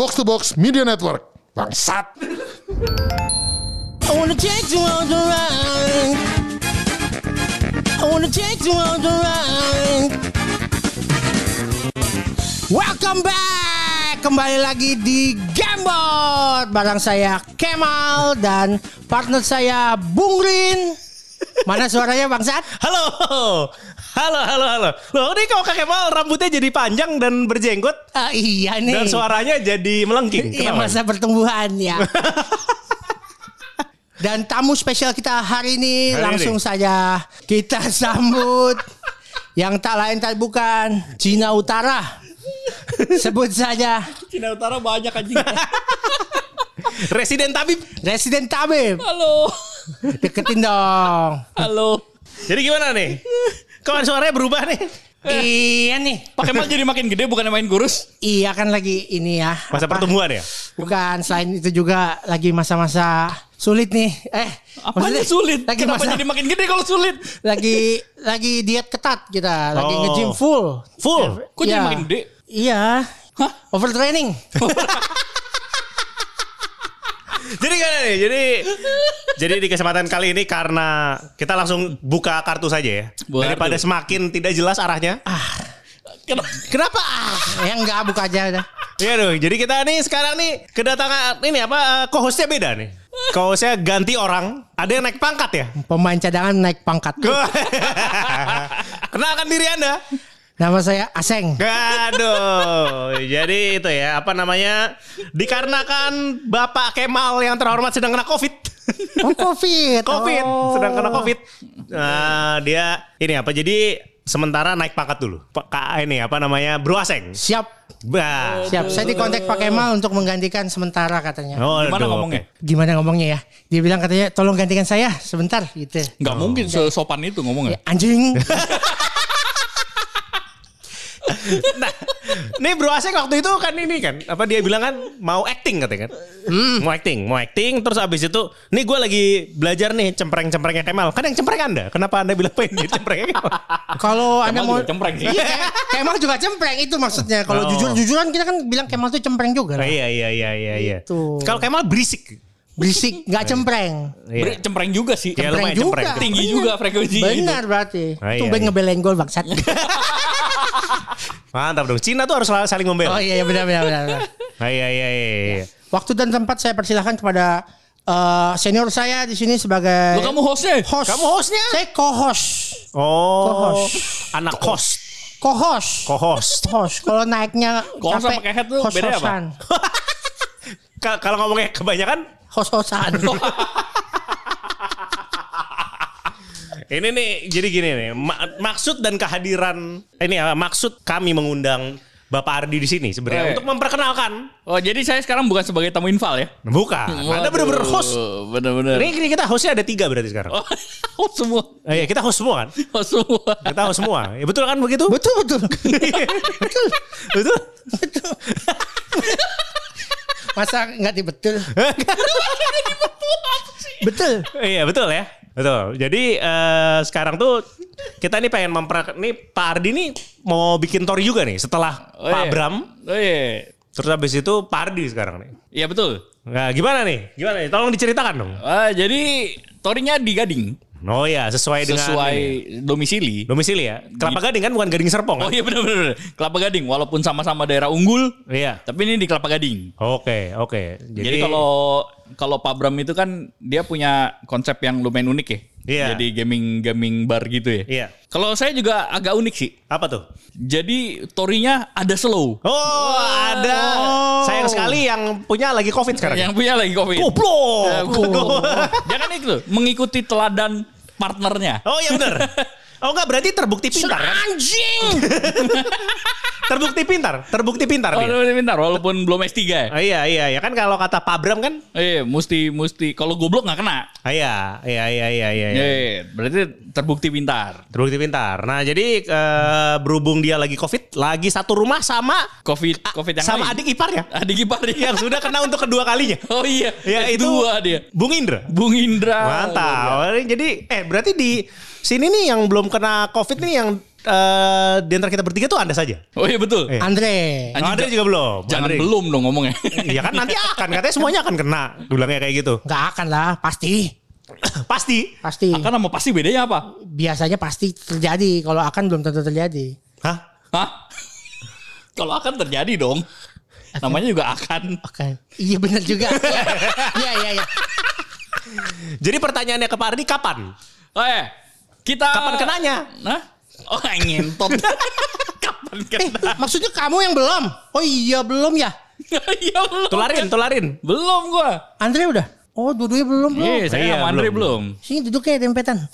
Box to Box Media Network. Bangsat. I wanna take you on the ride. I wanna take you on the ride. Welcome back. Kembali lagi di Gamebot barang saya Kemal dan partner saya Bung Rin. Mana suaranya bangsat? Halo, halo, halo, halo. Loh, ini kok kakek mal rambutnya jadi panjang dan berjenggot Ah, iya nih. dan suaranya jadi melengking. Iya masa pertumbuhan ya. Dan tamu spesial kita hari ini Hari langsung ini. saja kita sambut yang tak lain tak bukan Cina Utara. Sebut saja Cina Utara banyak anjing. Residen Tabib. Residen Tabib. Halo. Deketin dong. Halo. Jadi gimana nih? Kok suaranya berubah nih? iya nih. Pakai mal jadi makin gede bukan main kurus. Iya kan lagi ini ya. Masa apa? pertumbuhan ya? Bukan selain itu juga lagi masa-masa sulit nih. Eh, Apanya maksudnya sulit? Lagi Kenapa masa, jadi makin gede kalau sulit? lagi lagi diet ketat kita, lagi Oh. nge-gym full. Full. Kok jadi Iya. makin gede? Iya. Hah? Overtraining. Jadi gimana nih? Jadi jadi di kesempatan kali ini karena kita langsung buka kartu saja ya. Buka Daripada semakin tidak jelas arahnya. Kenapa? Kenapa? Ah. ya enggak buka aja udah. Iya dong. Jadi kita nih sekarang nih kedatangan ini apa eh, co-hostnya beda nih. Co-hostnya ganti orang. Ada yang naik pangkat ya. Pemain cadangan naik pangkat. Kenalkan diri Anda. Nama saya Aseng. Aduh, jadi itu ya apa namanya dikarenakan Bapak Kemal yang terhormat sedang kena COVID, Oh Covid. COVID Oh. sedang kena COVID. Nah, dia ini apa? Jadi sementara naik pangkat dulu. Pak ini apa namanya Bro Aseng. Siap. Bah. Siap. Saya dikontak Pak Kemal untuk menggantikan sementara katanya. Oh, Gimana aduh, ngomongnya? Gimana ngomongnya ya? Dia bilang katanya tolong gantikan saya sebentar gitu. Gak mungkin sesopan itu ngomongnya. Ya, anjing. Nah, nih Bro Aseng waktu itu kan ini kan apa dia bilang kan mau acting katanya kan. Hmm. Mau acting, mau acting terus abis itu nih gue lagi belajar nih cempreng-cemprengnya Kemal. Kan yang cempreng Anda. Kenapa Anda bilang pengen dia cemprengnya Kemal? Kalau Anda mau juga cempreng sih. Iya, Kemal juga cempreng itu maksudnya. Kalau Oh. jujur-jujuran kita kan bilang Kemal tuh cempreng juga Oh, lah. iya iya iya iya iya. Gitu. Kalau Kemal berisik. Berisik, nggak cempreng. Ber- Iya. Cempreng juga sih. Iya, Cempreng lumayan juga. cempreng. Tinggi juga frekuensinya gitu. Benar berarti. Ah, iya, Tumben iya. ngebelain gol bangsat. Mantap dong. Cina tuh harus saling membela. oh iya, iya benar benar benar. benar. Iya iya iya. iya. Waktu dan tempat saya persilahkan kepada eh, senior saya di sini sebagai Lo kamu hostnya? host. Kamu hostnya? Saya co-host. Oh. Co-host. Anak host. Co-host. Co-host. Host. Kalau naiknya Co-host sama pakai head tuh beda apa? Kalau ngomongnya kebanyakan Host-hostan. Ini nih jadi gini nih ma- maksud dan kehadiran ini ya maksud kami mengundang Bapak Ardi di sini sebenarnya Eh. untuk memperkenalkan Oh jadi saya sekarang bukan sebagai tamu infal ya? bukan Anda bener-bener host Bener-bener. ini, ini kita hostnya ada tiga berarti sekarang Oh, host semua. Eh, iya kita host semua kan Host semua. kita host semua ya betul kan begitu betul betul. betul betul Masa nggak dibetul? betul. iya betul ya betul jadi eh, sekarang tuh kita nih pengen memper nih Pak Ardi nih mau bikin tori juga nih setelah Oh, Pak iya. Bram Oh iya. terus habis itu Pak Ardi sekarang nih Iya betul. Nah, gimana nih? Gimana nih? Tolong diceritakan dong. Ah, jadi torinya di Gading. Oh ya, sesuai, dengan Sesuai domisili. domisili ya. Kelapa Gading kan bukan Gading Serpong Oh kan? iya benar-benar. Kelapa Gading walaupun sama-sama daerah unggul, Iya. tapi ini di Kelapa Gading. Oke, oke. Jadi, kalau kalau Pak Bram itu kan dia punya konsep yang lumayan unik ya. Iya. Jadi gaming gaming bar gitu ya. Iya. Kalau saya juga agak unik sih. Apa tuh? Jadi torinya ada slow. Oh, ada. Sayang sekali yang punya lagi Covid sekarang. Yang punya lagi covid. Goblok. Dia kan itu mengikuti teladan partnernya. oh, iya benar. Oh enggak berarti terbukti pintar kan? Anjing. Terbukti pintar, terbukti pintar Oh, dia. lebih pintar walaupun belum S3 ya. Ah, iya iya iya kan kalau kata Pak Bram kan? Eh, mesti mesti kalau goblok nggak kena. Ah, iya iya iya iya iya. iya. Eh, berarti terbukti pintar. Terbukti pintar. Nah jadi eh, berhubung dia lagi covid, lagi satu rumah sama Covid Covid yang sama lain. adik iparnya adik ipar yang sudah kena untuk kedua kalinya. Oh iya, Ya itu dua dia. Bung Indra. Bung Indra. Mantap. Jadi eh berarti di sini nih yang belum kena covid nih yang eh, di antara kita bertiga tuh Anda saja. Oh iya betul. Eh. Andre. Anjing, Andre juga belum. Jangan Andre. belum dong ngomongnya. Iya kan nanti akan katanya semuanya akan kena. Bilangnya kayak gitu. Nggak akan lah, pasti. Pasti. Pasti. Akan sama pasti bedanya apa? Biasanya pasti terjadi. Kalau akan belum tentu terjadi. Hah? Hah? Kalau akan terjadi dong. Namanya juga akan. Oke. Iya benar juga. Iya iya iya. Jadi pertanyaannya ke Pak Ardi kapan? Oh, eh, kita Kapan kenanya? Nah? Oh, ngentot. Kapan Eh, kena? maksudnya kamu yang belum? Oh iya belum ya. Iya belum. Tularin, tularin. Belum gua. Andre udah. Oh dua-duanya belum belum. Iya, saya Iya, sama Andre belum. belum. Sini duduknya dempetan.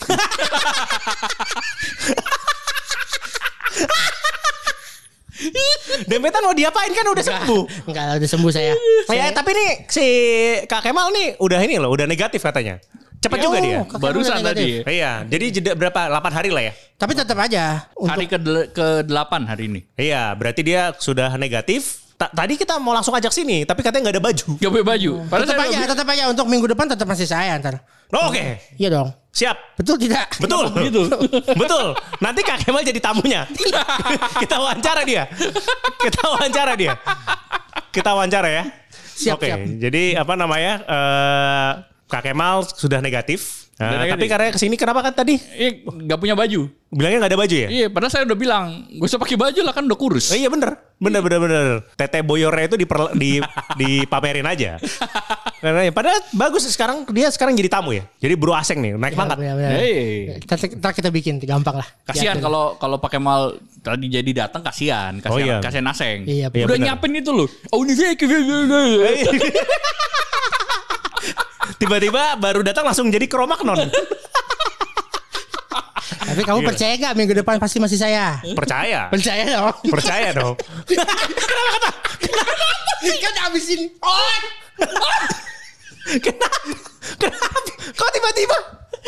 Dempetan mau diapain kan udah sembuh. Enggak udah sembuh saya. Ya, Saya- tapi nih si Kak Kemal nih udah ini loh, udah negatif katanya. Cepat juga Oh, dia. Barusan tadi. Iya, jadi jeda berapa? 8 hari lah ya. Tapi tetap aja untuk Hari ke ke 8 hari ini. Iya, berarti dia sudah negatif. Ta- tadi kita mau langsung ajak sini, tapi katanya nggak ada baju. Gak pakai baju. Padahal tetap aja, tetap aja untuk minggu depan tetap masih saya ntar. Oh, Oke, Iya dong. siap. Betul tidak? Betul. begitu? Betul. Nanti Kak Kemal jadi tamunya. Kita wawancara dia. Kita wawancara dia. Kita wawancara ya. Siap, Oke, siap. jadi apa namanya? eh Kak Kemal sudah negatif. Sudah negatif. Tapi karena ke sini kenapa kan tadi? Eh, gak punya baju. Bilangnya nggak ada baju ya? Iya, padahal saya udah bilang, gak usah pakai baju lah kan udah kurus. Eh, iya bener, bener bener bener. Tete boyornya itu diper, di dipamerin aja. Karena ya, padahal bagus sekarang dia sekarang jadi tamu ya. Jadi bro aseng nih naik pangkat. Benar, benar. Hei. Kita, ntar kita bikin, gampang lah. Kasihan kalau kalau pakai mal tadi jadi datang kasihan, kasihan Oh, iya. kasihan aseng. Iya, Iya, udah benar. nyiapin itu loh. Oh ini saya Tiba-tiba baru datang langsung jadi kromak non. Tapi kamu Iya. percaya gak minggu depan pasti masih saya? Percaya. Percaya dong. Percaya dong. kan abisin. Oh, Kenapa? Kenapa? Kok tiba-tiba?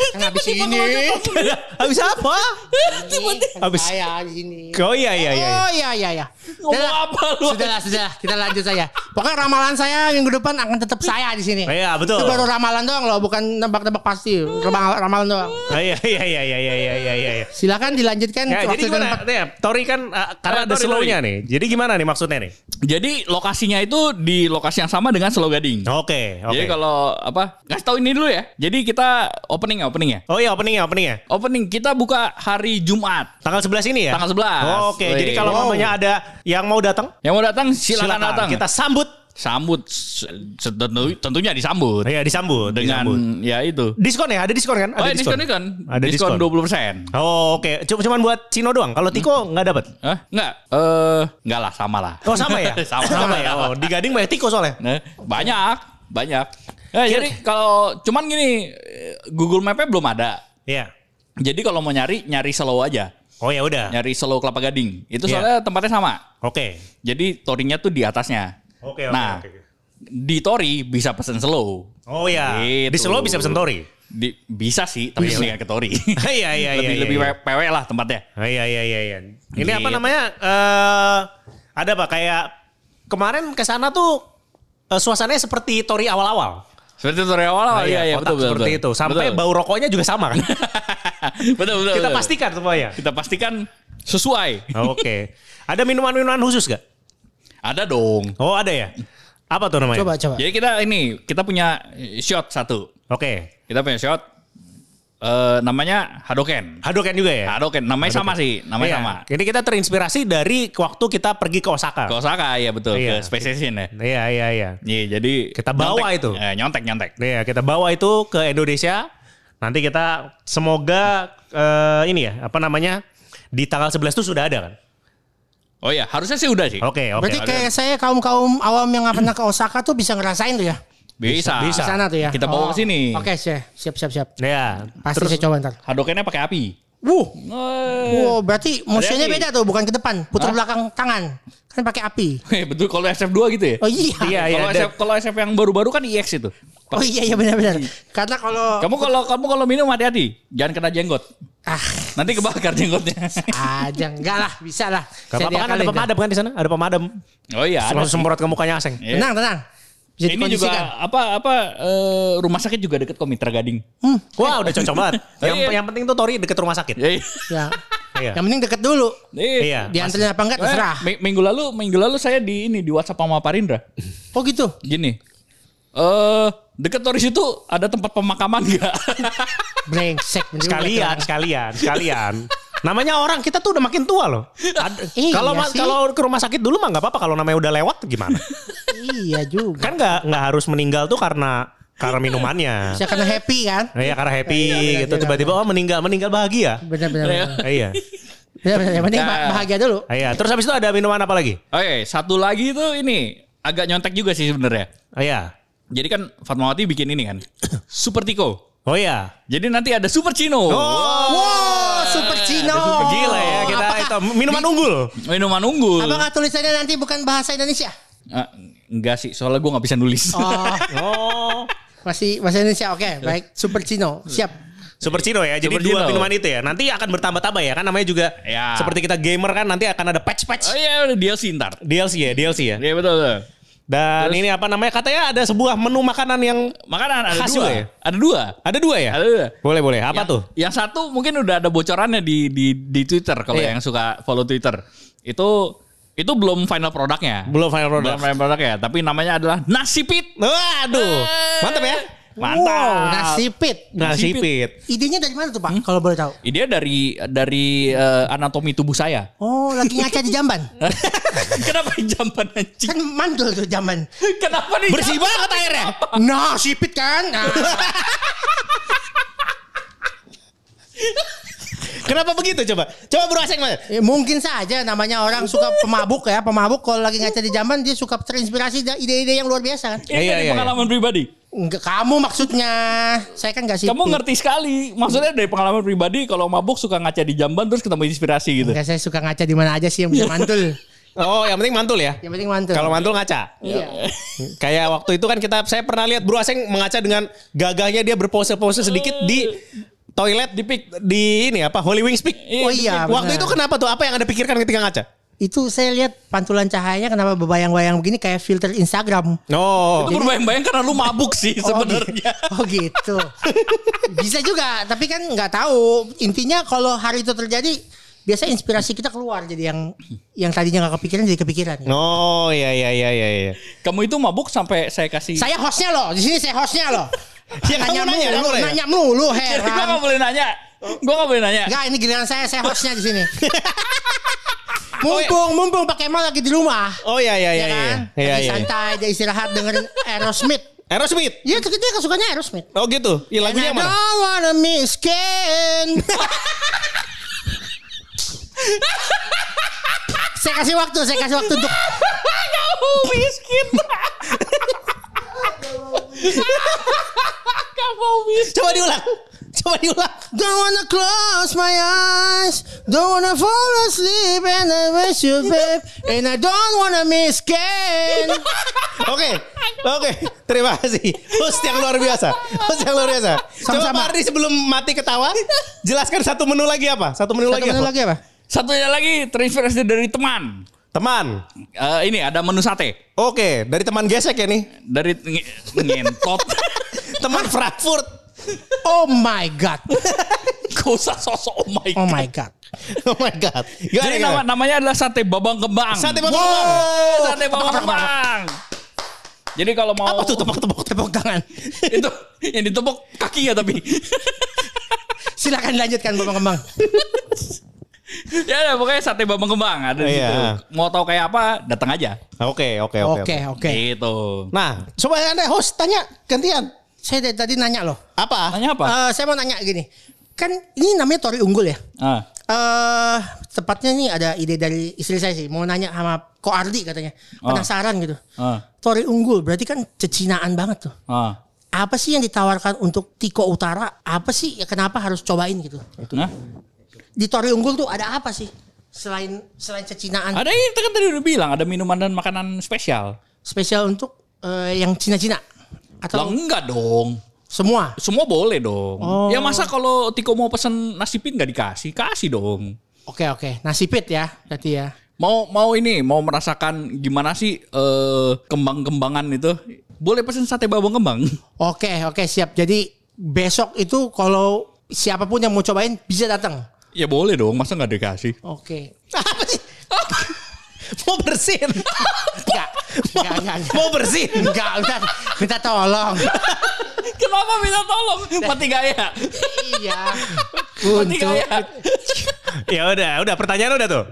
Kan abis ini. Habis apa? Habis. Saya di sini. Oh iya iya iya. Oh iya iya iya. Ngomong apa lu? Sudahlah, sudahlah. Kita lanjut saja. Pokoknya ramalan saya minggu depan akan tetap saya di sini. Iya betul. Itu baru ramalan doang loh, bukan nebak-nebak pasti. Ramal- Ramalan doang. Ah, Iya iya iya iya iya iya iya. iya. Silakan dilanjutkan Ya, waktu jadi dan gimana? tempat. Nih, Tori kan uh, karena ada slow-nya nih. Jadi gimana nih maksudnya nih? Jadi lokasinya itu di lokasi yang sama dengan Selo Gading. Oke, oke. Jadi kalau apa? Ngasih tahu ini dulu ya. Jadi kita opening ya, opening ya. Oh iya openingnya openingnya. Opening kita buka hari Jumat. Tanggal 11 ini ya? Tanggal 11. Oh, Oke, Wih. jadi kalau Wow. mamanya ada yang mau datang, Yang mau datang silakan, datang. Kita sambut. sambut tentunya disambut Iya, disambut. dengan disambut. ya itu. Diskon ya? Ada diskon kan? Oh, Ada ya, diskon diskon. Ada diskon diskon. 20%. Oh, oke. Cuma cuman buat Cino doang. Kalau Tiko nggak dapat. Hah? Enggak. Eh, enggak lah, sama lah. Oh, sama ya? sama, sama ya. Oh, di Gading banyak Tiko soalnya. Nah, banyak, banyak. Eh, jadi kalau cuman gini, Google Map-nya belum ada. Iya. Jadi kalau mau nyari, nyari Selo aja. Oh ya udah. Nyari Selo Kelapa Gading. Itu Iya. soalnya tempatnya sama. Oke. Jadi torinya tuh di atasnya. Oke, oke, Nah, oke. di tori bisa pesen slow. Oh ya. Gitu. Di Solo bisa pesen Tori. Di, bisa sih, tapi Iya. mendingan ke tori. Iya iya iya. lebih iya, lebih iya. PW lah tempatnya. Oh, iya iya iya iya. Ini apa Gitu. namanya? eh ada apa kayak kemarin ke sana tuh eh, suasananya seperti Tori awal-awal. Seperti tori awal, Nah, iya, iya, kotak betul, betul, seperti betul. itu. Sampai Betul. bau rokoknya juga sama kan? betul, betul. Kita betul. pastikan semuanya. Kita pastikan sesuai. Oke. Ada minuman-minuman khusus gak? Ada dong. Oh ada ya. Apa tuh namanya? Coba coba. Jadi kita ini kita punya shot satu. Oke. Kita punya shot eh namanya Hadoken. Hadoken juga ya. Hadoken namanya sama sih, namanya Iya. sama. Ini kita terinspirasi dari waktu kita pergi ke Osaka. Ke Osaka ya betul Iya. ke Space Station ya. Iya iya iya. Iya, jadi Kita bawa nyontek. itu. Eh, nyontek nyontek. Iya, kita bawa itu ke Indonesia. Nanti kita semoga eh, ini ya, apa namanya? Di tanggal 11 itu sudah ada kan? Oh ya, harusnya sih udah sih. Oke, oke. Berarti kayak saya kaum-kaum awam yang nggak pernah ke Osaka tuh bisa ngerasain tuh ya. Bisa. Bisa. Di sana tuh ya. Kita bawa ke sini. Oke, siap siap siap. siap. Ya. Pasti saya coba ntar. Hadokennya pakai api. Wuh. Eh, Wow, berarti motionnya beda tuh, bukan ke depan, putar Hah? belakang tangan. Kan pakai api. betul kalau SF2 gitu ya? Oh iya. Iya, iya. kalau SF kalau SF yang baru-baru kan EX itu. Oh iya iya benar-benar. Karena kalau Kamu kalau kamu kalau minum hati-hati, jangan kena jenggot. ah Nanti kebakar jenggotnya. aja enggak lah, bisa lah. Gak Saya apa-apa kan ada pemadam kan di sana? Ada pemadam. oh iya, ada. Langsung semprot ke mukanya Aseng. Iya. Tenang, tenang. Bisa Ini juga dikondisikan. apa apa eh, rumah sakit juga deket kok Mitra Gading. Hmm, Wah, udah cocok banget. Yang, Iya. yang penting tuh Tori deket rumah sakit. Ya, iya. ya. Iya. Yang penting deket dulu. Iya. Dianterin apa enggak terserah. Eh, mi- minggu lalu minggu lalu saya di ini di WhatsApp sama Parindra. Oh gitu. Gini. Eh dekat Toris itu ada tempat pemakaman enggak? Brengsek. Sekalian, juga. sekalian, sekalian. Namanya orang kita tuh udah makin tua loh. Iya Kalau sih. kalau ke rumah sakit dulu mah nggak apa-apa. Kalau namanya udah lewat gimana? Iya juga. kan nggak nggak harus meninggal tuh karena karena minumannya. Saya karena happy kan. Iya karena happy benar, gitu benar. tiba-tiba oh meninggal meninggal bahagia. Benar-benar. benar. Iya. Benar-benar. Yang penting Nah. bah- bahagia dulu. Iya. Terus habis itu ada minuman apa lagi? Oke, satu lagi tuh ini agak nyontek juga sih sebenarnya. Oh iya. Jadi kan Fatmawati bikin ini kan. Super Tiko. Oh iya. Jadi nanti ada Super Cino. Wow, Super Cino. Gila ya kita itu minuman unggul. Minuman unggul. Apakah tulisannya nanti bukan bahasa Indonesia? Ah, enggak sih, soalnya gue nggak bisa nulis. Oh, Oh. masih bahasa Indonesia. Oke, baik. Super Cino. Siap. Super Cino ya. Jadi Super dua Cino. minuman itu ya. Nanti akan bertambah-tambah ya kan namanya juga Ya. seperti kita gamer kan nanti akan ada patch-patch Oh iya, DLC ntar. DLC ya, DLC ya. Iya betul. betul. Dan ini apa namanya? Katanya ada sebuah menu makanan yang Makanan ada Khas dua. juga ya? Ada dua. ada dua ya? Ada dua. Boleh boleh. Apa Yang- tuh? Yang satu mungkin udah ada bocorannya di di di Twitter kalau Iya. yang suka follow Twitter. Itu itu belum final produknya. Belum final product. Belum final produknya, tapi namanya adalah nasi pit. Waduh, mantap ya? Mantap. Wow, nasi pit. Nasi Nasi pit. Idenya dari mana tuh Pak? Kalau boleh tahu. Ide dari dari eh, anatomi tubuh saya. Oh, lagi ngaca di jamban. Kenapa jamban anjing? Kan mandul tuh jamban. Kenapa nih? Bersih banget airnya. Nasi pit kan. Nah, Kenapa begitu coba? Coba Bro Aseng Mas. ya mungkin saja namanya orang suka pemabuk ya. Pemabuk kalau lagi ngaca di jamban dia suka terinspirasi dari ide-ide yang luar biasa kan. Ini Iya, dari iya, pengalaman pribadi. Enggak, kamu maksudnya. Saya kan gak sih. Kamu ngerti sekali. Maksudnya dari pengalaman pribadi kalau mabuk suka ngaca di jamban terus ketemu inspirasi gitu. Enggak, saya suka ngaca di mana aja sih yang bisa mantul. Oh, yang penting mantul ya. Yang penting mantul. Kalau mantul ngaca. Iya. Kayak waktu itu kan kita saya pernah lihat Bro Aseng mengaca dengan gagahnya dia berpose-pose sedikit di toilet di pik di ini apa Holy Wings Peak. Oh iya, Waktu benar. itu kenapa tuh? Apa yang Anda pikirkan ketika ngaca? Itu saya lihat pantulan cahayanya kenapa berbayang-bayang begini kayak filter Instagram. Oh. Itu berbayang-bayang karena lu mabuk sih Oh, sebenarnya. gitu. Oh gitu. Bisa juga, tapi kan nggak tahu. Intinya kalau hari itu terjadi, biasa inspirasi kita keluar jadi yang yang tadinya nggak kepikiran jadi kepikiran. Oh, iya iya iya iya iya. Kamu itu mabuk sampai saya kasih. Saya hostnya loh, di sini saya hostnya loh. Ya, kamu nanya, kamu mulu, nanya. nanya mulu, Jadi gue heran. gak boleh nanya. Gue gak boleh nanya. Enggak, ini giliran saya, saya hostnya di sini. Mumpung, mumpung Pak Kemal lagi di rumah. Oh iya iya ya iya kan? iya. Iya iya. santai, dia istirahat dengerin Aerosmith. Aerosmith. Iya, kita kan sukanya Aerosmith. Oh gitu. Ya, lagunya And I mana? don't wanna miskin. saya kasih waktu, saya kasih waktu untuk Kamu miskin. Kamu miskin. Coba diulang. Coba diulang. Don't wanna close my eyes, don't wanna fall asleep and I wish you babe, and I don't wanna miskin. Oke, oke, terima kasih. Host yang luar biasa, host yang luar biasa. Coba Sama-sama. Pak Ardi sebelum mati ketawa, jelaskan satu menu lagi apa? Satu menu Satu lagi menit apa? lagi apa? Satunya lagi terinspirasi dari teman. Teman. Eh, ini ada menu sate. Oke, dari teman gesek ya nih. Dari nge- ngentot. Teman Frankfurt. Oh my god, Gak usah sosok oh my oh god. my god. Oh my god. Gimana, Jadi gimana? nama, namanya adalah sate babang kembang. Sate babang Wow, kembang. Sate babang kembang. Jadi kalau mau apa tuh tepuk-tepuk? Tepuk tangan. itu yang ditepuk kaki ya tapi. Silakan lanjutkan Bapak Kembang. ya udah, pokoknya sate babang kembang ada di Iya. situ. Mau tahu kayak apa, datang aja. Oke, oke, oke. Oke, oke. Gitu. Nah, coba Anda host tanya gantian. Saya dari tadi nanya loh. Apa? Tanya apa? Eh, saya mau nanya gini. Kan ini namanya Tori Unggul ya? Ah. Eh, tepatnya nih ada ide dari istri saya sih. Mau nanya sama Ko Ardi katanya. Penasaran gitu. Ah. Tori Unggul berarti kan cecinaan banget tuh. Ah. Apa sih yang ditawarkan untuk Tiko Utara? Apa sih ya kenapa harus cobain gitu? Nah, Di Tori Unggul tuh ada apa sih? Selain selain cecinaan ada ini kan tadi udah bilang ada minuman dan makanan spesial. spesial untuk eh, yang Cina-Cina Lah atau enggak dong. semua? Semua boleh dong. Oh. Ya masa kalau Tiko mau pesen nasi pin nggak dikasih? Kasih dong. Oke oke, nasi pit ya berarti ya. Mau mau ini mau merasakan gimana sih eh, kembang-kembangan itu? Boleh pesen sate babang kembang. Oke oke siap. Jadi besok itu kalau siapa pun yang mau cobain bisa datang. Ya boleh dong, masa nggak dikasih? Oke. Apa sih? Mau bersin. Enggak. Enggak, enggak, enggak. Mau bersin. Enggak, enggak. Minta tolong. Kenapa minta tolong? Mati gaya. iya. Mati Untuk. gaya. ya udah, udah pertanyaan udah tuh.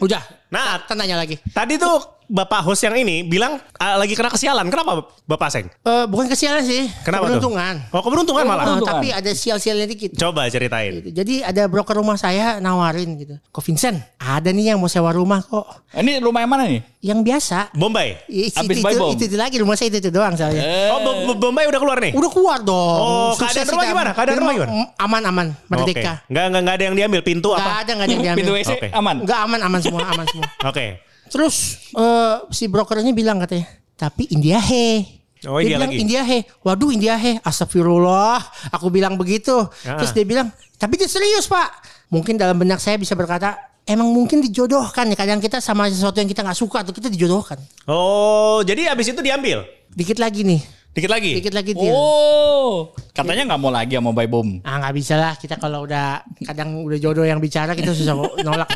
Udah. Nah, tanya lagi. tadi tuh Bapak host yang ini bilang ah, lagi kena kesialan. Kenapa Bapak Seng? Eh, bukan kesialan sih. Kenapa tuh? Keberuntungan. Oh, keberuntungan malah. Eh, Keberuntungan. tapi ada sial-sialnya dikit. Coba ceritain. Gitu. Jadi ada broker rumah saya nawarin gitu. Kok Vincent, ada nih yang mau sewa rumah kok. Ini rumah yang mana nih? Yang biasa. Bombay. Itu, Abis itu, bom. itu, itu lagi rumah saya itu, itu doang soalnya. Oh, Bo- Bo- Bombay udah keluar nih? Udah keluar dong. Oh, keadaan rumah gimana? Keadaan rumah gimana? Aman aman, merdeka. Oke. Nggak, nggak, nggak ada yang diambil pintu Nggak apa? ada nggak ada yang diambil. Pintu WC Oke. aman. Nggak aman aman semua aman semua. Oke. Terus eh, si brokernya bilang katanya, tapi India he. Oh, dia iya bilang lagi. India he. Waduh India he. Astagfirullah. Aku bilang begitu. Ah. Terus dia bilang, tapi dia serius pak. Mungkin dalam benak saya bisa berkata, emang mungkin dijodohkan ya. Kadang kita sama sesuatu yang kita nggak suka atau kita dijodohkan. Oh, jadi abis itu diambil? Dikit lagi nih. Dikit lagi? Dikit lagi dia. Oh, katanya nggak mau lagi sama Buy Bom. Ah nggak bisa lah kita kalau udah kadang udah jodoh yang bicara kita susah nolak.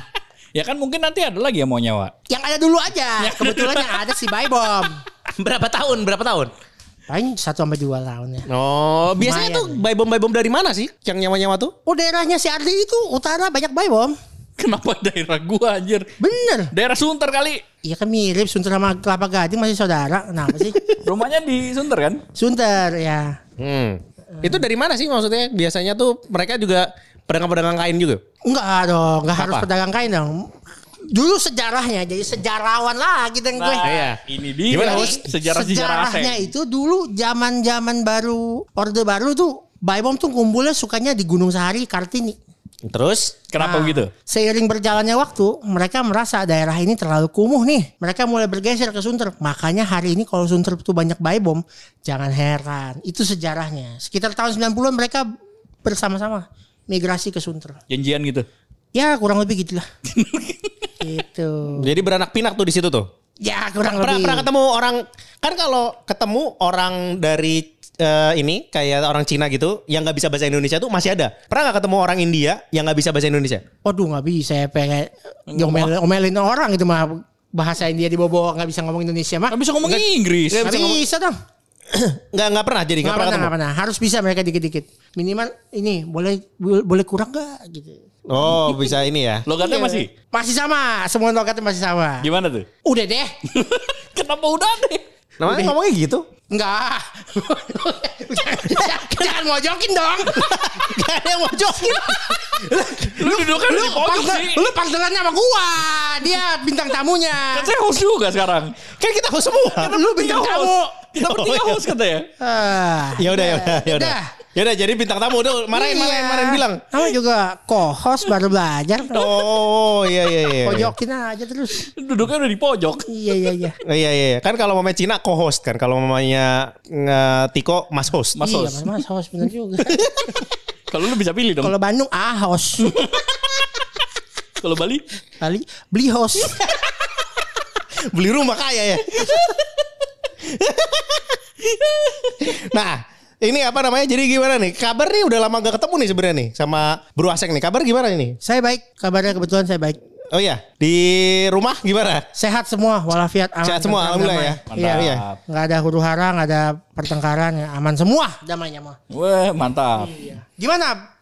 Ya kan mungkin nanti ada lagi yang mau nyawa. Yang ada dulu aja. Kebetulan yang ada si Baybom. Berapa tahun? Berapa tahun? Paling satu sampai dua tahun ya. Oh, biasanya Lumayan. tuh buy bom bom dari mana sih? Yang nyawa-nyawa tuh? Oh daerahnya si Ardi itu utara banyak Baybom. Kenapa daerah gua anjir? Bener. Daerah Sunter kali. Iya kan mirip Sunter sama Kelapa Gading masih saudara. Kenapa sih? Rumahnya di Sunter kan? Sunter ya. Hmm. Itu dari mana sih maksudnya? Biasanya tuh mereka juga pedagang-pedagang kain juga. Enggak dong, enggak harus pedagang kain dong. Dulu sejarahnya jadi sejarawan lah gitu gue. Nah, Iya. ini dia Gimana, sejarah-sejarah Sejarahnya itu dulu zaman-zaman baru Orde Baru tuh Baybom tuh kumpulnya sukanya di Gunung Sahari Kartini. Terus? Kenapa Nah, begitu? Seiring berjalannya waktu, mereka merasa daerah ini terlalu kumuh nih. Mereka mulai bergeser ke Sunter. Makanya hari ini kalau Sunter itu banyak baybom, jangan heran. Itu sejarahnya. Sekitar tahun 90-an mereka bersama-sama migrasi ke Sunter. Janjian gitu. Ya kurang lebih gitulah. gitu. Jadi beranak pinak tuh di situ tuh. Ya kurang Pernah, lebih. pernah ketemu orang kan kalau ketemu orang dari eh, ini kayak orang Cina gitu yang nggak bisa bahasa Indonesia tuh masih ada. Pernah nggak ketemu orang India yang nggak bisa bahasa Indonesia? Waduh nggak bisa ya pengen ngomelin, omelin orang itu mah bahasa India dibawa nggak bisa ngomong Indonesia mah. Bisa ngomong Inggris. Nggak bisa dong. Nggak nggak pernah jadi nggak pernah pernah, nggak pernah. Harus bisa mereka dikit-dikit. Minimal ini boleh boleh kurang nggak gitu. Oh bisa ini ya. Logatnya masih? Masih sama, semua logatnya masih sama. Gimana tuh? Udah deh. Kenapa udah deh? Namanya ngomongnya gitu. Enggak. Jangan mojokin dong. Gak ada yang mau jokin. Lu duduknya lu di pojok partner- sih. Lu partnerannya sama gua. Dia bintang tamunya. Kan saya host juga sekarang. Kan kita host semua. Lu bintang tamu. Kita bertiga host katanya. Ah. Ya udah ya udah ya udah. Udah. Udah jadi bintang tamu tuh marahin marahin Iya. marahin bilang. Kamu juga co-host baru belajar. Oh iya iya iya. Pojokin aja terus. Duduknya udah di pojok. Iya iya iya. Oh, iya iya iya. kan kalau mamanya Cina co-host kan kalau mamanya Tiko mas host. Mas iya, host. mas, mas host bener juga. Kalau lu bisa pilih dong. Kalau Bandung ah host. Kalau Bali? Kali beli host. Beli rumah kaya ya. nah, ini apa namanya? Jadi gimana nih? Kabar nih udah lama gak ketemu nih sebenarnya nih sama Bro Aseng nih. Kabar gimana ini? Saya baik, kabarnya kebetulan saya baik. Oh iya, di rumah gimana? Sehat semua, walafiat aman. Sehat semua, alhamdulillah ya. Iya. Mantap. Iya. Nggak ada huru hara, nggak ada pertengkaran, ya. aman semua damainya mah. Wah mantap. Gimana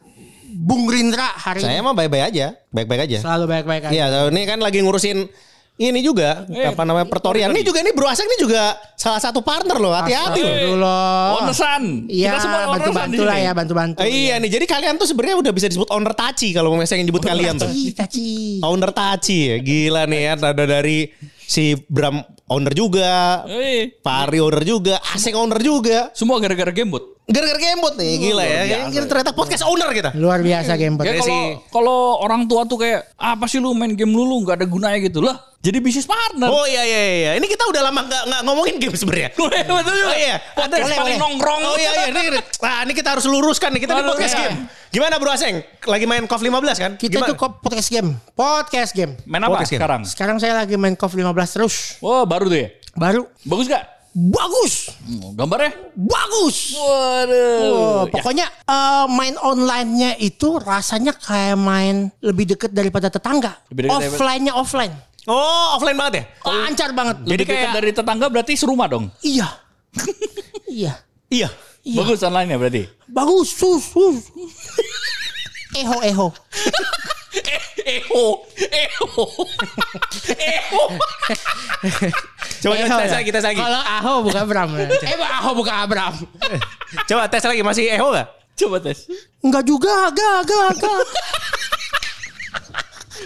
Bung Rindra hari Saya ini? mah baik-baik aja, baik-baik aja. Selalu baik-baik aja. Iya, ini kan lagi ngurusin ini juga Eh, apa namanya pertorian. Ini juga ini Bro Aseng ini juga salah satu partner loh. Hati-hati loh. Astagfirullah. Ownersan. Iya, bantu-bantu lah ya, bantu-bantu. Eh, iya nih, jadi kalian tuh sebenarnya udah bisa disebut owner Taci kalau mau saya nyebut kalian tuh. Taci, taci. Owner Taci ya, gila nih ya. Ada dari si Bram owner juga, Eh, Pak Ari owner juga, Aseng owner juga. semua gara-gara gamebot. Gara-gara gamebot nih, gila ya. Kita ternyata podcast owner kita. Luar biasa game Ya Iya kalau sih. kalau orang tua tuh kayak apa sih lu main game lulu nggak ada gunanya gitu lah. Jadi bisnis partner. Oh iya iya iya. Ini kita udah lama nggak nggak ngomongin game sebenarnya. Betul juga. Oh iya. Podcast Boleh, paling boleh. nongkrong. Oh iya iya. Ini, ini. Nah, ini kita harus luruskan nih. Kita di podcast iya. game. Gimana Bro Aseng? Lagi main KOF 15 kan? Kita Gimana? tuh podcast game. Podcast game. Main apa Podcast game. sekarang? Sekarang saya lagi main KOF 15 terus. Wah baru tuh ya. Baru Bagus gak? bagus, Oh, Gambarnya? bagus. Waduh. Oh, Ya, pokoknya eh, main online-nya itu rasanya kayak main lebih deket daripada tetangga. Lebih Offline-nya offline. Oh, offline banget ya? Lancar banget. Jadi Jadi kayak kayak- dari tetangga berarti serumah dong. Iya. iya. Iya. Iya. Bagus online-nya berarti. Bagus, sus, sus. Eho, eho. Eho, eho, eho. Coba tes ya. lagi, tes lagi. Kalau Aho bukan Abram. eh, Aho bukan Abram. Coba tes lagi, masih Eho gak? Coba tes. Enggak juga, gak, gak, gak.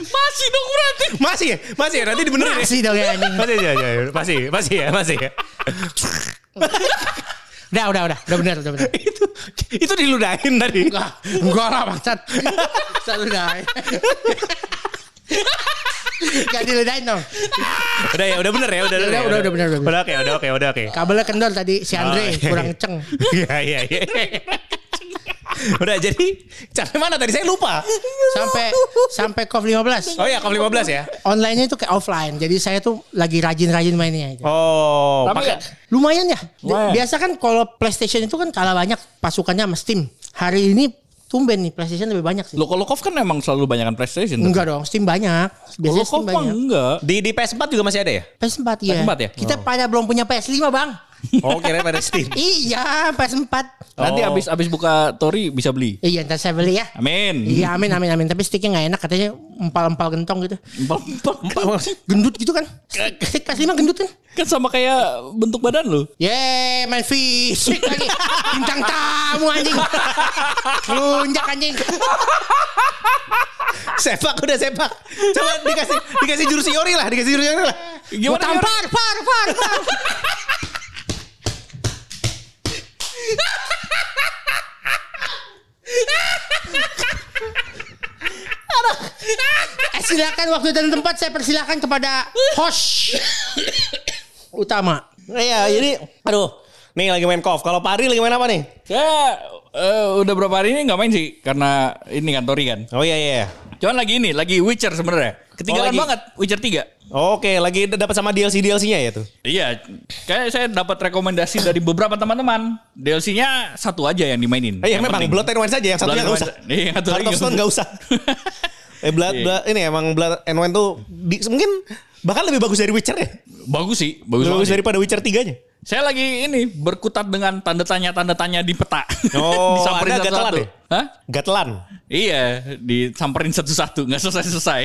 Masih dong berarti. Masih ya? Masih ya? Nanti dibenerin ya? Masih dong ya. Masih ya, ya, ya. Masih, masih ya, masih ya. Udah, udah, udah. Udah bener, udah bener. itu itu diludahin tadi. Enggak, enggak lah bangsat. Selalu dah. Gak diludahin dong. Udah ya, udah bener ya, udah Udah, ya, udah, udah bener, udah bener. Udah oke, udah oke, udah oke. Kabelnya kendor tadi si Andre Oh, iya, kurang iya. ceng. Iya, iya, iya. Udah jadi sampai mana tadi saya lupa. Sampai sampai COF 15. Oh iya, KOF 15 ya. Online-nya itu kayak offline. Jadi saya tuh lagi rajin-rajin mainnya. Oh, Tapi pakai Lumayan ya. Lumayan. Biasa kan kalau PlayStation itu kan kalah banyak pasukannya sama Steam. Hari ini tumben nih PlayStation lebih banyak sih. Lokolokov kan emang selalu banyakan PlayStation. Enggak dong, Steam banyak. Biasanya Steam mah banyak. enggak. di di PS4 juga masih ada ya? PS4 ya. PS4 ya? Kita pada belum punya PS5 bang. Oh, kira pada Steam. iya PS4. Nanti Oh. abis abis buka Tori bisa beli. Iya ntar saya beli ya. Amin. Iya amin amin amin. Tapi sticknya nggak enak katanya empal-empal gentong gitu. Empat-empat. Gendut gitu kan. Stick PS5 gendut kan. Kan sama kayak bentuk badan lu. Yeay main fisik lagi. Bintang tamu anjing. Lunjak anjing. sepak udah sepak. Coba dikasih dikasih jurus Yori lah, dikasih jurus Yori lah. Gimana? gimana? tampar, par, par, par. Eh, silakan waktu dan tempat saya persilakan kepada host utama. Iya, jadi aduh. Nih lagi main KOF. Kalau Pak Ari lagi main apa nih? Saya eh, udah berapa hari ini nggak main sih karena ini kan Tori kan. Oh iya iya. Cuman lagi ini, lagi Witcher sebenarnya. Ketinggalan Oh, lagi. banget Witcher 3. Oke, lagi dapat sama DLC DLC-nya ya tuh. Iya, kayak saya dapat rekomendasi dari beberapa teman-teman. DLC-nya satu aja yang dimainin. Eh, yang Yang memang penting. Blood and Wine saja yang satunya Blood nggak and usah. Iya, yang satu Heart lagi of Stone nggak nggak usah. eh Blood, Blood ini emang Blood and Wine tuh di- mungkin bahkan lebih bagus dari Witcher ya. Bagus sih, bagus, Lebih bagus daripada Witcher 3-nya. Saya lagi ini berkutat dengan tanda tanya tanda tanya di peta. Oh, Anda gatelan ya? Hah? Gatelan. Iya, disamperin satu-satu, nggak selesai-selesai.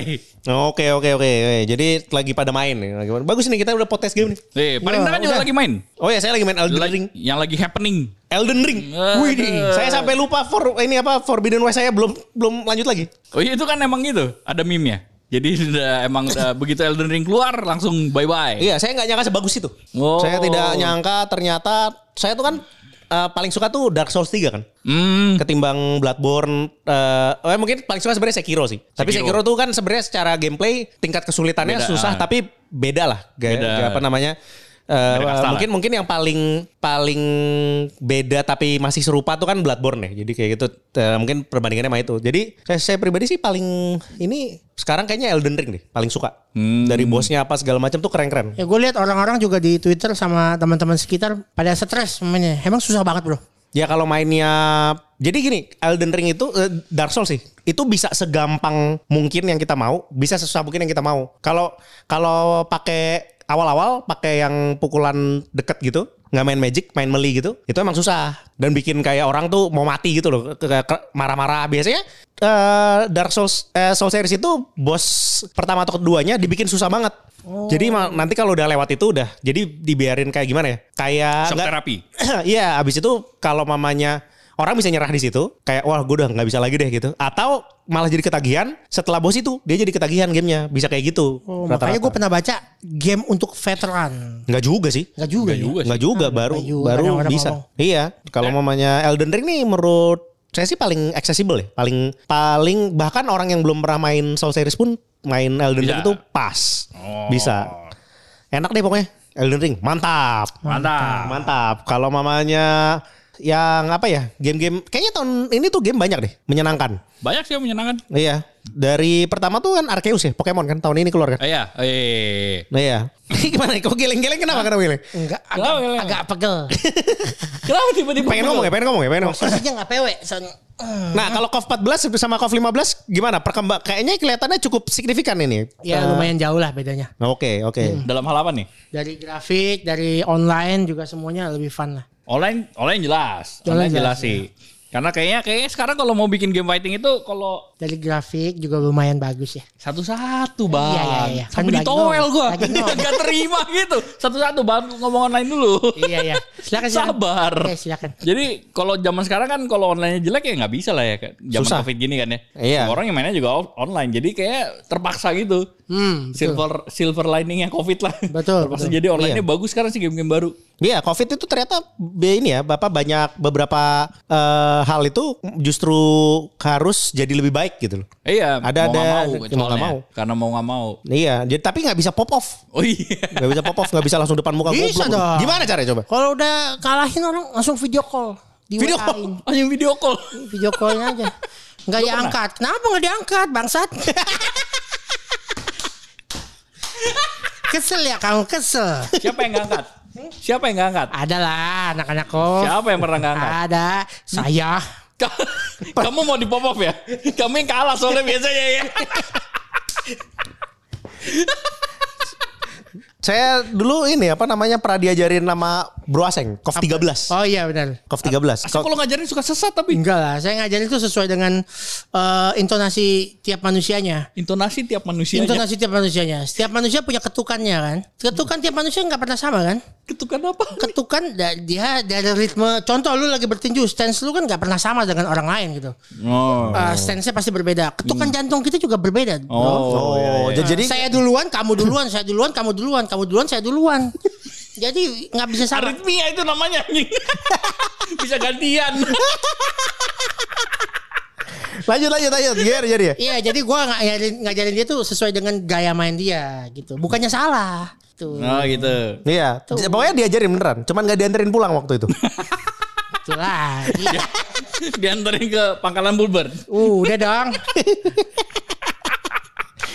Oke oke oke. oke. Jadi lagi pada main nih. Lagi Bagus nih kita udah podcast game nih. Eh, paling Ya, kan juga lagi main. Oh ya saya lagi main Elden Ring. yang lagi happening. Elden Ring. Eh, Wih Saya sampai lupa for ini apa Forbidden West saya belum belum lanjut lagi. Oh iya itu kan emang gitu, ada meme-nya. Jadi udah emang udah begitu Elden Ring keluar langsung bye bye. Iya, saya nggak nyangka sebagus itu. Oh. Saya tidak nyangka ternyata saya tuh kan eh, paling suka tuh Dark Souls 3 kan. Hmm. Ketimbang Bloodborne eh eh, mungkin paling suka sebenarnya Sekiro sih. Tapi Sekiro. Sekiro tuh kan sebenarnya secara gameplay tingkat kesulitannya Beda, susah ah. tapi beda lah. Ga- Beda. ga- apa namanya? Eh, lah. mungkin mungkin yang paling paling beda tapi masih serupa tuh kan Bloodborne ya. Jadi kayak gitu eh, mungkin perbandingannya sama itu. Jadi saya, saya pribadi sih paling ini sekarang kayaknya Elden Ring deh paling suka. Hmm. Dari bosnya apa segala macam tuh keren-keren. Ya gue lihat orang-orang juga di Twitter sama teman-teman sekitar pada stres mainnya. Emang susah banget bro. Ya kalau mainnya jadi gini, Elden Ring itu eh, Dark Souls sih. Itu bisa segampang mungkin yang kita mau, bisa sesusah mungkin yang kita mau. Kalau kalau pakai awal-awal pakai yang pukulan deket gitu, nggak main magic, main melee gitu, itu emang susah dan bikin kayak orang tuh mau mati gitu loh, ke- ke- marah-marah. Biasanya eh, Dark Souls eh, Soul series itu bos pertama atau keduanya dibikin susah banget. Jadi ma- nanti kalau udah lewat itu udah, jadi dibiarin kayak gimana ya? Kayak Shock nggak- terapi. Iya, abis itu kalau mamanya orang bisa nyerah di situ, kayak wah gue udah nggak bisa lagi deh gitu. Atau malah jadi ketagihan setelah bos itu dia jadi ketagihan gamenya, bisa kayak gitu. Oh, rata-rata. makanya gue pernah baca game untuk veteran. Nggak juga sih. Enggak juga Nggak ya. juga. Nggak juga, baru nggak juga, baru kadang-kadang bisa. ngomong. Iya, kalau mamanya Elden Ring nih menurut saya sih paling accessible ya, paling paling bahkan orang yang belum pernah main Soul series pun main Elden Ring itu pas, Oh. bisa. Enak deh pokoknya Elden Ring, mantap. Mantap. Mantap. Kalau mamanya yang apa ya? Game-game kayaknya tahun ini tuh game banyak deh, menyenangkan. Banyak sih yang menyenangkan. Iya. Dari pertama tuh kan Arceus ya, Pokemon kan tahun ini keluar kan. Eh, iya, eh. Nah iya. Gimana? Kok geleng-geleng kenapa? Kenapa geleng? Enggak, Kenapa, agak, agak pegel. Kenapa tiba-tiba Pengen ngomong ya, pengen ngomong ya, pengen ngomong. Posisinya nggak pewe. soalnya. Hmm. Nah kalau KOF 14 sama KOF 15 gimana? Perkembang kayaknya kelihatannya cukup signifikan ini. Ya lumayan jauh lah bedanya. Oke oke. Dalam hal apa nih? Dari grafik, dari online juga semuanya lebih fun lah. Online online jelas. Online Online jelas, jelas, sih. Karena kayaknya kayaknya sekarang kalau mau bikin game fighting itu kalau Dari grafik juga lumayan bagus ya. satu-satu bang. Iya, iya, iya. Sampai Kan ditowel nol. gue. Lagi nol. Gak terima gitu. Satu-satu bang ngomong online dulu. iya iya. Silakan silakan. Sabar. Oke, silakan. Jadi kalau zaman sekarang kan kalau online jelek ya nggak bisa lah ya. kan. Zaman Susah. covid gini kan ya. Iya. Orang yang mainnya juga online. Jadi kayak terpaksa gitu. Hmm, betul. Silver silver liningnya covid lah. Betul, Terpaksa betul. jadi online-nya Iya. bagus sekarang sih game-game baru. Iya, COVID itu ternyata ini ya, Bapak banyak beberapa eh, hal itu justru harus jadi lebih baik gitu loh. Iya. Ada- mau ada- mau, mau nggak soalnya. mau. Karena mau nggak mau. Iya, jadi tapi nggak bisa pop off. Oh iya. Nggak bisa pop off, nggak bisa langsung depan muka Bisa goblok. dong. Gimana caranya coba? Kalau udah kalahin orang langsung video call. Di Video call? Hanya video call. Video callnya aja. Nggak diangkat. Kenapa nggak diangkat bangsat? kesel ya kamu kesel. Siapa yang nggak angkat? Siapa yang nggak angkat? Ada lah anak-anak kok. Siapa yang pernah nggak angkat? Ada. Saya. Kamu mau di pop off ya? Kamu yang kalah soalnya biasanya ya. Saya dulu ini apa namanya pernah diajarin nama Bro Aseng, KOF 13. Oh iya benar. KOF 13. Asal kalau ngajarin suka sesat tapi. Enggak lah, saya ngajarin itu sesuai dengan eh, intonasi tiap manusianya. Intonasi tiap manusia. Intonasi tiap manusianya. Setiap manusia punya ketukannya kan. Ketukan tiap manusia nggak pernah sama kan. Ketukan apa? Ketukan dia dari ritme. Contoh lu lagi bertinju, stance lu kan nggak pernah sama dengan orang lain gitu. Oh. Eh, stance-nya pasti berbeda. Ketukan jantung kita juga berbeda. Oh. Oh, Nah, jadi saya duluan, kamu duluan, saya duluan, kamu duluan, kamu duluan, saya duluan. Jadi nggak bisa sama. Aritmia itu namanya. Bisa gantian. lanjut lanjut lanjut. Gimana jadi ya? Iya, jadi gua ngajarin ngajarin dia tuh sesuai dengan gaya main dia gitu. Bukannya salah. Tuh. Oh gitu. Iya, pokoknya diajarin beneran. Cuman nggak dianterin pulang waktu itu. Itu lagi. Diantarin ke pangkalan Bulber. Uh, udah dong.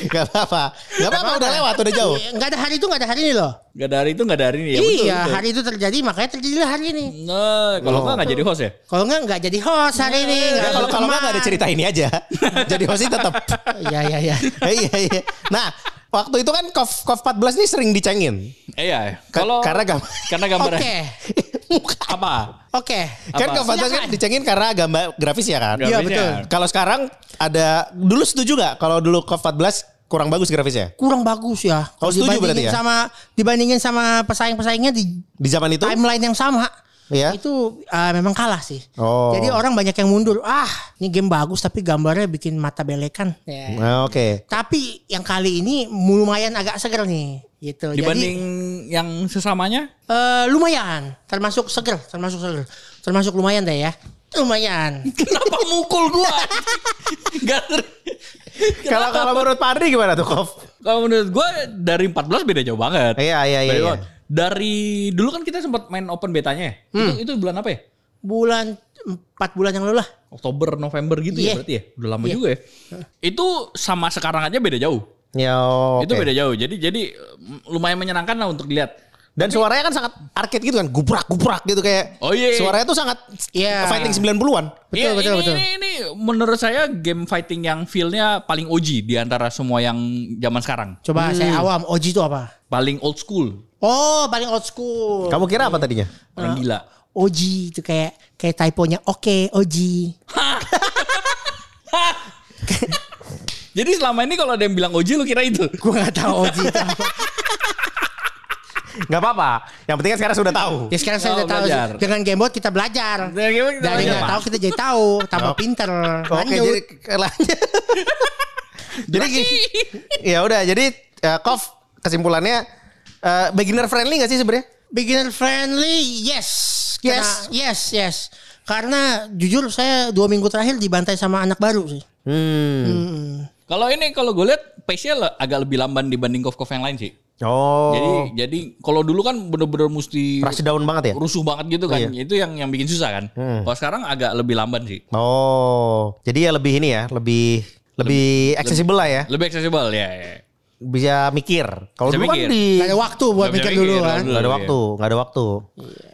Gak apa-apa. Gak apa-apa udah lewat, udah jauh. Enggak ada hari itu enggak ada hari ini loh. Gak ada hari itu gak ada hari ini ya. betul, iya, betul. hari itu terjadi makanya terjadilah hari ini. Nah, kalau Oh. enggak gak jadi host ya? Kalau enggak enggak jadi host hari ini. Nggak kalau ada kalau nggak nggak ada cerita ini aja. Jadi hostnya tetap. Iya, iya, iya. iya iya. Nah, waktu itu kan KOF KOF 14 nih sering dicengin. Eh, Iya. Ka- Kalau karena gambar karena gambarnya Oke. apa? Oke. kan Apa? KOF 14 kan dicengin karena gambar grafis ya kan. Iya, Grafisnya. betul. Kalau sekarang ada dulu setuju nggak kalau dulu KOF 14 kurang bagus grafisnya Kurang bagus ya. Oh, Kalau setuju berarti dibandingin ya? sama dibandingin sama pesaing-pesaingnya di di zaman itu? timeline yang sama. Iya. Itu uh, memang kalah sih. Oh. Jadi orang banyak yang mundur. Ah, ini game bagus tapi gambarnya bikin mata belekan. Ya. Nah, Oke. Tapi yang kali ini lumayan agak seger nih. Gitu. Dibanding Jadi yang sesamanya? eh, lumayan, termasuk seger, termasuk seger. Termasuk lumayan deh ya. Lumayan. Kenapa mukul gua? Gak ter- Kalau kalau menurut Pak Andri gimana tuh KOF? Kalau menurut gua dari 14 beda jauh banget. Iya iya iya. Iya. Dari dulu kan kita sempat main open betanya ya. Hmm. Itu, itu bulan apa ya? Bulan empat bulan yang lalu lah. Oktober, November gitu ya Iya. berarti ya. Udah lama Iya. juga ya. Itu sama sekarang aja beda jauh. Ya, oke. Itu beda jauh. Jadi jadi mm, lumayan menyenangkan lah untuk dilihat. Dan suaranya kan sangat arcade gitu kan, gubrak-gubrak gitu kayak. Oh, iya. Suaranya tuh sangat Iya. fighting 90-an. Betul, Iya, betul, ini, betul. Ini, ini menurut saya game fighting yang feel-nya paling OG di antara semua yang zaman sekarang. Coba saya awam, Oji itu apa? Paling old school. Oh, paling old school. Kamu kira apa tadinya? Orang gila. Oji itu kayak kayak typonya oke Oji. Jadi selama ini kalau ada yang bilang OG lu kira itu. Gua nggak tahu Oji itu apa. Gak apa-apa. Yang penting kan sekarang sudah tahu. Ya sekarang saya Oh, udah tahu belajar. dengan Gamebot kita belajar. Dengan Gamebot kita Dari belajar, nggak tahu kita jadi tahu, tambah pinter. Oke, jadi lanjut. jadi ya udah, jadi uh, Kof kesimpulannya uh, beginner friendly gak sih sebenarnya? Beginner friendly, yes. Yes. Karena- yes, yes. Karena jujur saya dua minggu terakhir dibantai sama anak baru sih. Hmm. Kalau ini kalau gue lihat pace-nya agak lebih lamban dibanding Kof-Kof yang lain sih. Oh. Jadi jadi kalau dulu kan bener-bener mesti rush down banget ya? rusuh banget gitu kan. Itu yang yang bikin susah kan. Kalau sekarang agak lebih lamban sih. Oh. Jadi ya lebih ini ya, lebih lebih accessible lah ya. Lebih accessible ya. ya. Bisa mikir. Kalau dulu kan mikir. di Gak ada waktu buat Nggak bisa mikir dulu mikir, kan. dulu. nggak ada Iya. waktu, nggak ada waktu.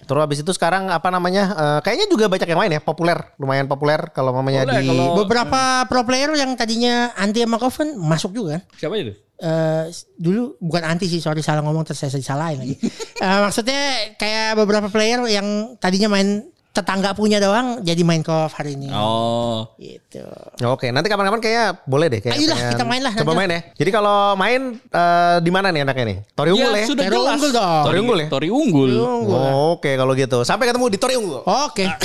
Terus habis itu sekarang apa namanya? eh, kayaknya juga banyak yang main ya, populer, lumayan populer kalau mamanya di kalau- Beberapa pro player yang tadinya anti sama Coven masuk juga kan. Siapa itu? Eh, dulu bukan anti sih sorry salah ngomong terus saya disalahin lagi. Eh, maksudnya kayak beberapa player yang tadinya main tetangga punya doang jadi main kov hari ini. Oh. Gitu. Oke, nanti kapan-kapan kayaknya boleh deh kayak. Ayolah, pengen kita main lah Coba nanti. main ya. Jadi kalau main eh, di mana nih anaknya nih? Tori Unggul ya? sudah Tori. Unggul dong. Tori Unggul ya? Tori Unggul. Oh, Oke kalau gitu. Sampai ketemu di Tori Unggul. Oke. I